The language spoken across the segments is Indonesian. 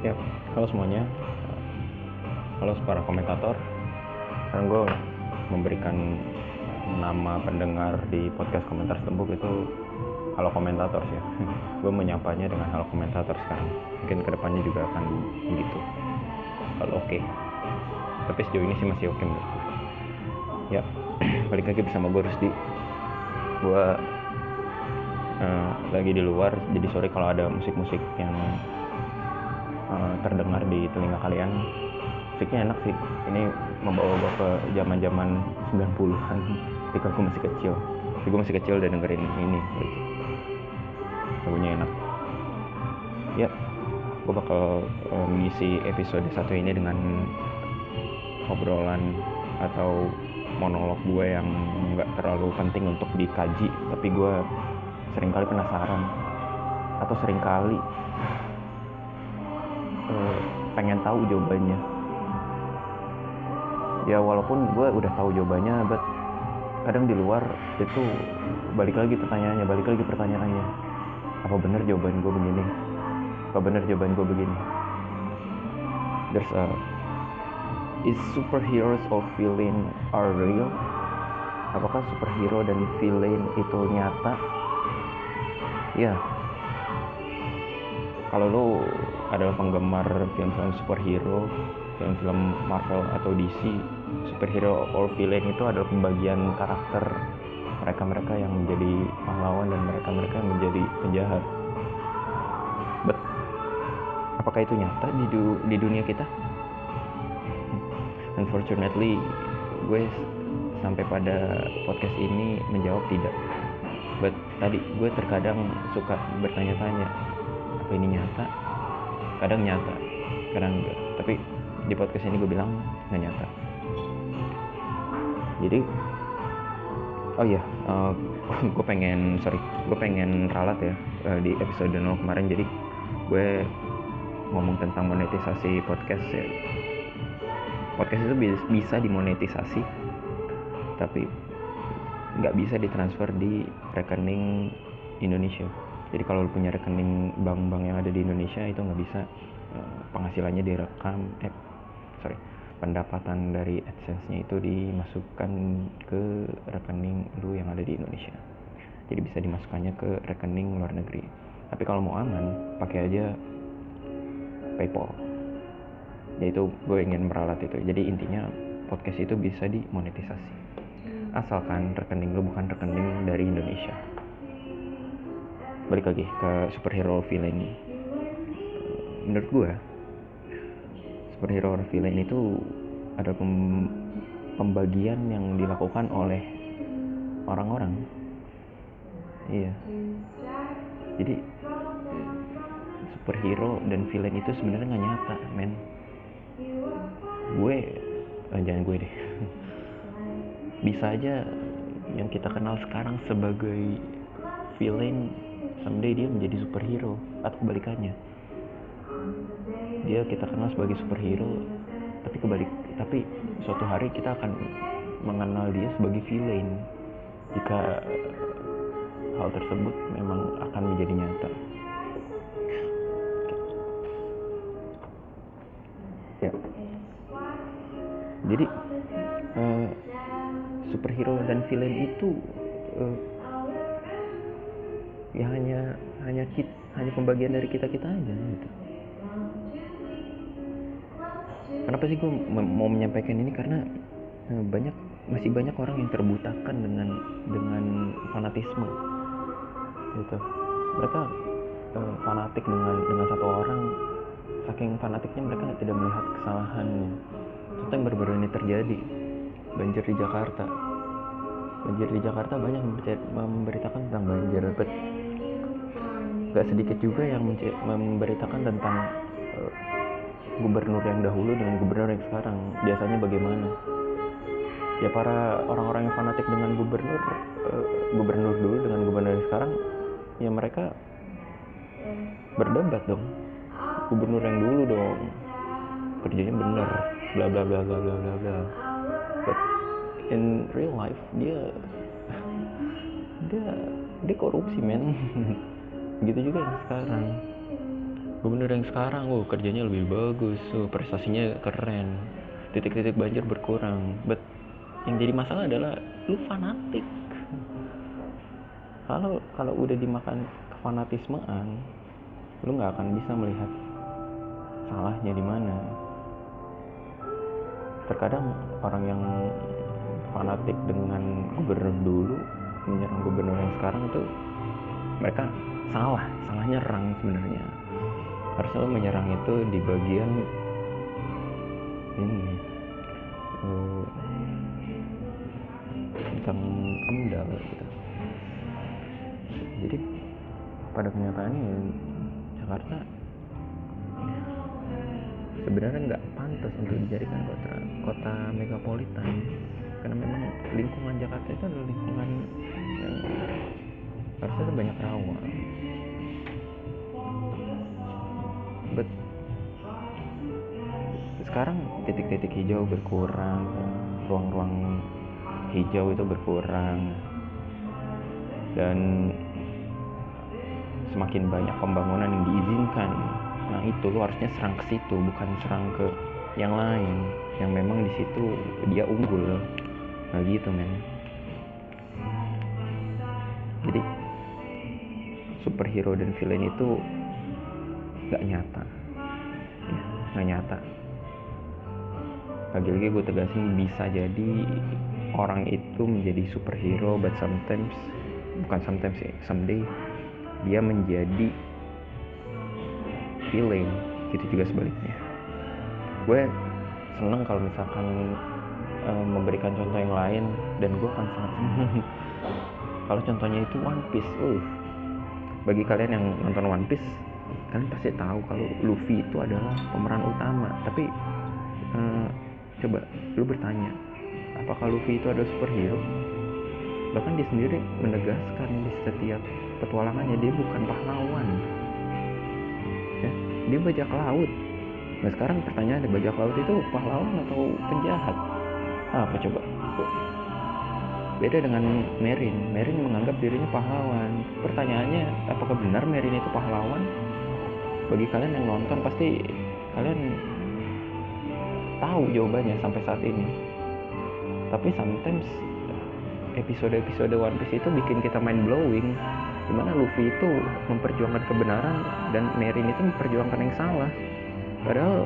Ya, halo semuanya. Halo para komentator. Sekarang gue memberikan nama pendengar di podcast komentar tembuk itu halo komentator sih ya. gue menyapanya dengan halo komentator sekarang. Mungkin ke depannya juga akan begitu. Kalau oke. Tapi sejauh ini sih masih oke gue. Ya, balik lagi bersama gue Rusdi. Gue uh, lagi di luar, jadi sorry kalau ada musik-musik yang uh, terdengar di telinga kalian. Musiknya enak sih. Ini membawa gue ke zaman zaman 90-an ketika gue masih kecil. Gue masih kecil dan dengerin ini gitu. lagunya enak. Ya gue bakal uh, mengisi episode satu ini dengan obrolan atau monolog gue yang nggak terlalu penting untuk dikaji tapi gue sering kali penasaran. Atau sering kali uh, pengen tahu jawabannya. Ya walaupun gue udah tahu jawabannya but kadang di luar itu balik lagi pertanyaannya balik lagi pertanyaannya. Apa benar jawaban gue begini? Apa benar jawaban gue begini? There's a is superheroes or villain are real? Apakah superhero dan villain itu nyata? Ya kalau lo adalah penggemar film-film superhero film-film Marvel atau DC superhero or villain itu adalah pembagian karakter mereka-mereka yang menjadi pahlawan dan mereka-mereka yang menjadi penjahat. But apakah itu nyata di, du di dunia kita? Unfortunately gue sampai pada podcast ini menjawab tidak. But tadi gue terkadang suka bertanya-tanya apa ini nyata? Kadang nyata kadang enggak. Tapi di podcast ini gue bilang nggak nyata. Jadi oh iya uh, gue pengen sorry gue pengen ralat ya uh, di episode 0 kemarin. Jadi gue ngomong tentang monetisasi podcast ya. Podcast itu bisa dimonetisasi tapi nggak bisa ditransfer di rekening Indonesia jadi kalau lu punya rekening bank-bank yang ada di Indonesia itu nggak bisa uh, penghasilannya direkam eh sorry pendapatan dari AdSense-nya itu dimasukkan ke rekening lu yang ada di Indonesia. Jadi bisa dimasukkannya ke rekening luar negeri. Tapi kalau mau aman pakai aja PayPal. Yaitu gue ingin meralat itu. Jadi intinya podcast itu bisa dimonetisasi. Asalkan rekening lu bukan rekening dari Indonesia balik lagi ke superhero villain. Ini menurut gue superhero villain itu ada pem pembagian yang dilakukan oleh orang-orang. Iya. Jadi superhero dan villain itu sebenarnya nggak nyata men. Gue eh, jangan gue deh. Bisa aja yang kita kenal sekarang sebagai villain someday dia menjadi superhero atau kebalikannya. Dia kita kenal sebagai superhero tapi kebalik tapi suatu hari kita akan mengenal dia sebagai villain. Jika hal tersebut memang akan menjadi nyata. Ya. Jadi uh, superhero dan villain itu uh, ya hanya hanya kit, hanya pembagian dari kita kita aja gitu. Kenapa sih gue mau menyampaikan ini? Karena uh, banyak masih banyak orang yang terbutakan dengan dengan fanatisme gitu. Mereka uh, fanatik dengan dengan satu orang. Saking fanatiknya mereka tidak melihat kesalahannya. Contoh yang baru-baru ini terjadi banjir di Jakarta. Banjir di Jakarta banyak memberitakan tentang banjir gak sedikit juga yang memberitakan tentang uh, gubernur yang dahulu dengan gubernur yang sekarang. Biasanya bagaimana? Ya para orang-orang yang fanatik dengan gubernur uh, gubernur dulu dengan gubernur yang sekarang ya mereka berdebat dong. Gubernur yang dulu dong. Kerjanya bener bla bla bla bla bla bla bla. But in real life dia dia dia korupsi men gitu juga yang sekarang. Gubernur yang sekarang oh kerjanya lebih bagus. Oh prestasinya keren. Titik-titik banjir berkurang. But yang jadi masalah adalah lu fanatik. Kalau kalau udah dimakan kefanatismean lu nggak akan bisa melihat salahnya di mana. Terkadang orang yang fanatik dengan gubernur dulu menyerang gubernur yang sekarang itu mereka salah salah nyerang sebenarnya. Harusnya menyerang itu di bagian ini uh, tentang amdal gitu. Jadi pada kenyataannya Jakarta sebenarnya nggak pantas untuk dijadikan kota kota megapolitan. Karena memang lingkungan Jakarta itu adalah lingkungan yang harusnya banyak rawa but sekarang titik-titik hijau berkurang ruang-ruang hijau itu berkurang. Dan semakin banyak pembangunan yang diizinkan. Nah itu lu harusnya serang ke situ bukan serang ke yang lain. Yang memang di situ dia unggul. Nah gitu men. Jadi superhero dan villain itu gak nyata. Ya, gak nyata. Lagi-lagi gue tegasin bisa jadi orang itu menjadi superhero but sometimes bukan sometimes sih someday dia menjadi villain gitu juga sebaliknya. Gue seneng kalau misalkan uh, memberikan contoh yang lain dan gue akan sangat seneng. Kalau contohnya itu One Piece uh bagi kalian yang nonton One Piece kalian pasti tahu kalau Luffy itu adalah pemeran utama. Tapi uh, coba lu bertanya apakah Luffy itu ada superhero? Bahkan dia sendiri menegaskan di setiap petualangannya dia bukan pahlawan. Ya dia bajak laut. Nah sekarang pertanyaannya bajak laut itu pahlawan atau penjahat? Apa coba beda dengan Merin. Merin menganggap dirinya pahlawan. Pertanyaannya apakah benar Merin itu pahlawan? Bagi kalian yang nonton pasti kalian tahu jawabannya sampai saat ini. Tapi sometimes episode-episode One Piece itu bikin kita mind blowing. Di mana Luffy itu memperjuangkan kebenaran dan Merin itu memperjuangkan yang salah. Padahal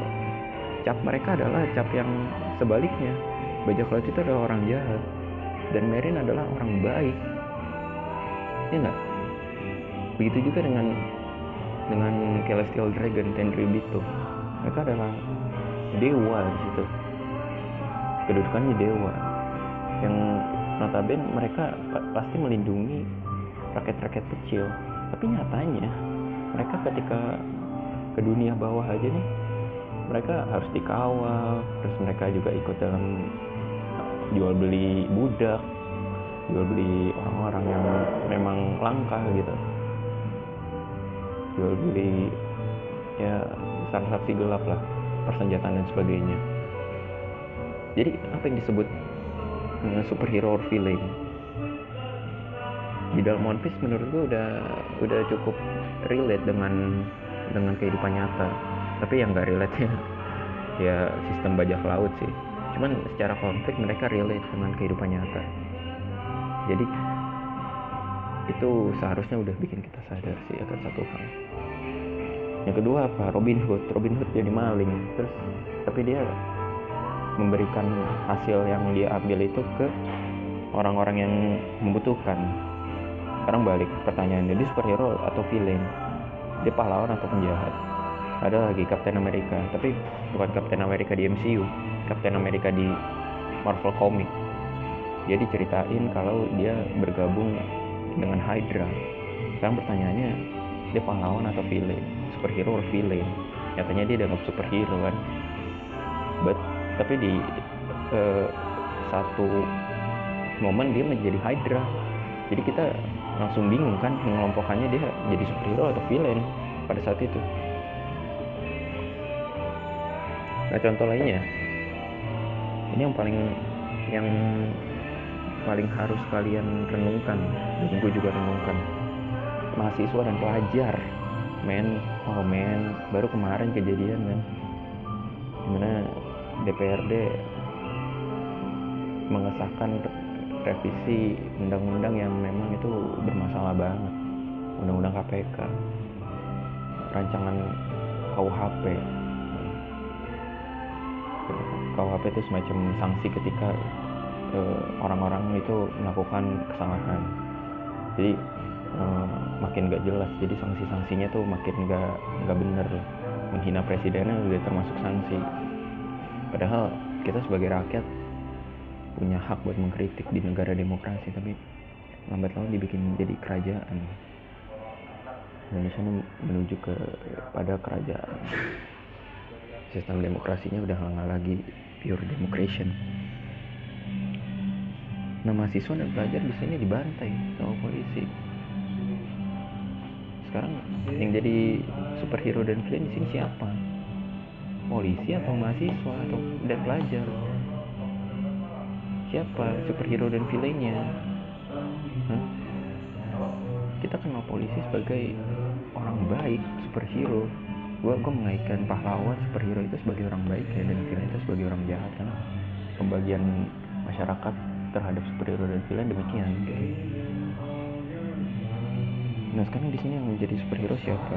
cap mereka adalah cap yang sebaliknya. Bajak laut itu adalah orang jahat dan Merin adalah orang baik. Ya enggak begitu juga dengan dengan Celestial Dragon Tenryubito. Mereka adalah dewa di situ. Kedudukannya dewa. Yang notabene mereka pasti melindungi rakyat-rakyat kecil. Tapi nyatanya mereka ketika ke dunia bawah aja nih mereka harus dikawal terus mereka juga ikut dalam jual beli budak jual beli orang-orang yang memang langka gitu. Jual beli ya transaksi gelap lah persenjataan dan sebagainya. Jadi apa yang disebut uh, superhero or villain? Di dalam One Piece menurut gue udah udah cukup relate dengan dengan kehidupan nyata. Tapi yang gak relate ya. Ya sistem bajak laut sih cuman secara konflik mereka relate dengan kehidupan nyata. Jadi itu seharusnya udah bikin kita sadar sih akan satu hal. Yang kedua apa? Robin Hood. Robin Hood jadi maling. Terus tapi dia memberikan hasil yang dia ambil itu ke orang-orang yang membutuhkan. Sekarang balik pertanyaannya. Dia superhero atau villain? Dia pahlawan atau penjahat? Ada lagi Captain America. Tapi bukan Captain America di MCU Captain America di Marvel Comic. Dia diceritain kalau dia bergabung dengan Hydra. Sekarang pertanyaannya dia pahlawan atau villain? Superhero or villain? Nyatanya dia dianggap superhero kan? But tapi di uh, satu momen dia menjadi Hydra. Jadi kita langsung bingung kan? Mengelompokkannya dia jadi superhero atau villain pada saat itu. Nah contoh lainnya ini yang paling yang paling harus kalian renungkan dan gue juga renungkan. Mahasiswa dan pelajar men. Oh men. Baru kemarin kejadian kan di mana DPRD mengesahkan revisi undang-undang yang memang itu bermasalah banget. Undang-undang KPK rancangan KUHP KUHP itu semacam sanksi ketika uh, orang-orang itu melakukan kesalahan. Jadi uh, makin gak jelas. Jadi sanksi-sanksinya tuh makin gak gak bener. Menghina presidennya udah termasuk sanksi. Padahal kita sebagai rakyat punya hak buat mengkritik di negara demokrasi tapi lambat laun dibikin jadi kerajaan. Indonesia menuju ke pada kerajaan sistem demokrasinya udah nggak lagi pure democration nah mahasiswa dan pelajar di sini dibantai sama polisi. Sekarang yang jadi superhero dan villain di siapa? Polisi atau mahasiswa atau dan pelajar? Siapa superhero dan villainnya? Huh? kita kenal polisi sebagai orang baik superhero gue gue mengaitkan pahlawan superhero itu sebagai orang baik ya dan villain itu sebagai orang jahat kan. Pembagian masyarakat terhadap superhero dan villain demikian. Nah sekarang di sini yang menjadi superhero siapa?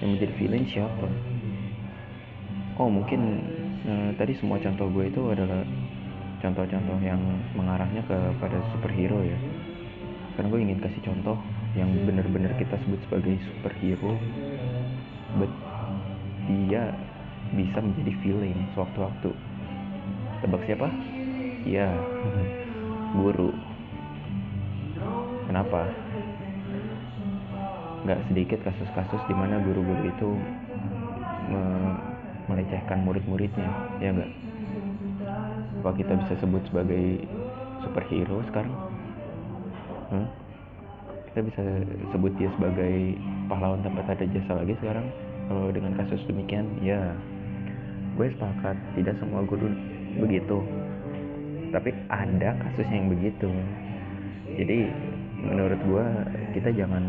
Yang menjadi villain siapa? Oh mungkin nah, tadi semua contoh gue itu adalah contoh-contoh yang mengarahnya kepada superhero ya. Sekarang gue ingin kasih contoh yang benar-benar kita sebut sebagai superhero but dia bisa menjadi villain sewaktu-waktu. Tebak siapa? Ya guru. Kenapa? Nggak sedikit kasus-kasus di mana guru-guru itu me melecehkan murid-muridnya ya enggak apa kita bisa sebut sebagai superhero sekarang? Hmm? Kita bisa sebut dia sebagai pahlawan tanpa ada jasa lagi sekarang. Kalau dengan kasus demikian ya gue sepakat. Tidak semua guru begitu. Tapi ada kasus yang begitu. Jadi menurut gue kita jangan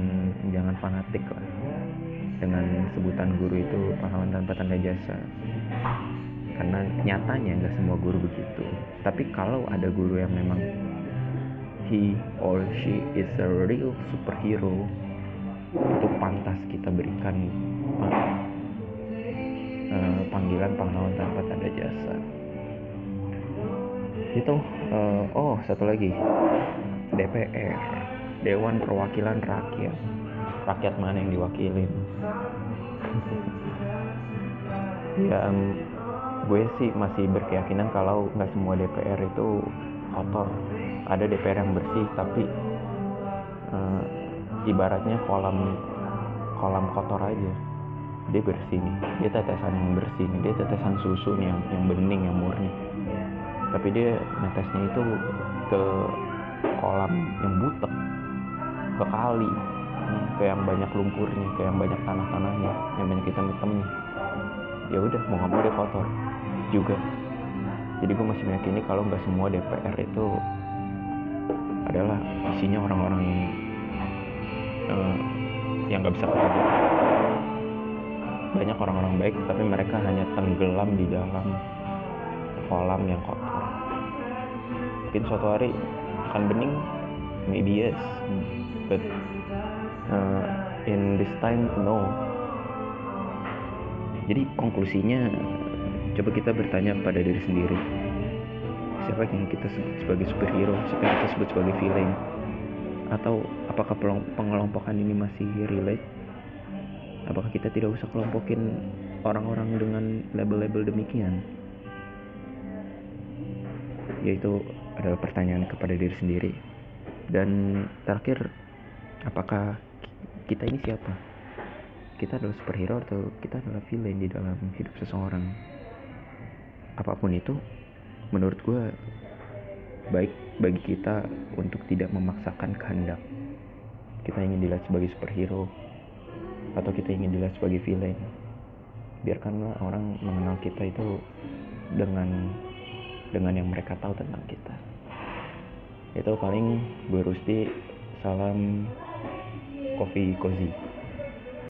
jangan fanatik lah dengan sebutan guru itu pahlawan tanpa tanda jasa. Karena nyatanya nggak semua guru begitu. Tapi kalau ada guru yang memang he or she is a real superhero itu pantas kita berikan uh, panggilan pahlawan tanpa tanda jasa. Itu uh, oh satu lagi. DPR Dewan Perwakilan Rakyat. Rakyat mana yang diwakilin? Ya gue sih masih berkeyakinan kalau nggak semua DPR itu kotor. Ada DPR yang bersih tapi uh, ibaratnya kolam kolam kotor aja. Dia bersih nih. Dia tetesan yang bersih nih. Dia tetesan susu nih yang yang bening yang murni. Tapi dia netesnya itu ke kolam yang butek. Ke kali. Ke yang banyak lumpurnya ke yang banyak tanah-tanahnya yang banyak hitam-hitamnya ya udah mau nggak mau dia kotor juga jadi gue masih meyakini kalau nggak semua DPR itu adalah isinya orang-orang uh, yang nggak bisa kerja. Banyak orang-orang baik tapi mereka hanya tenggelam di dalam kolam yang kotor. Mungkin suatu hari akan bening maybe yes. But uh, in this time no. Jadi konklusinya coba kita bertanya pada diri sendiri. Siapa yang kita sebut sebagai superhero? Siapa yang kita sebut sebagai villain? Atau apakah pengelompokan ini masih relate? Apakah kita tidak usah kelompokin orang-orang dengan label-label demikian? Yaitu adalah pertanyaan kepada diri sendiri. Dan terakhir apakah kita ini siapa? Kita adalah superhero atau kita adalah villain di dalam hidup seseorang apa pun itu menurut gue baik bagi kita untuk tidak memaksakan kehendak. Kita ingin dilihat sebagai superhero atau kita ingin dilihat sebagai villain. Biarkanlah orang mengenal kita itu dengan dengan yang mereka tahu tentang kita. Itu paling gue Rusti salam kopi cozy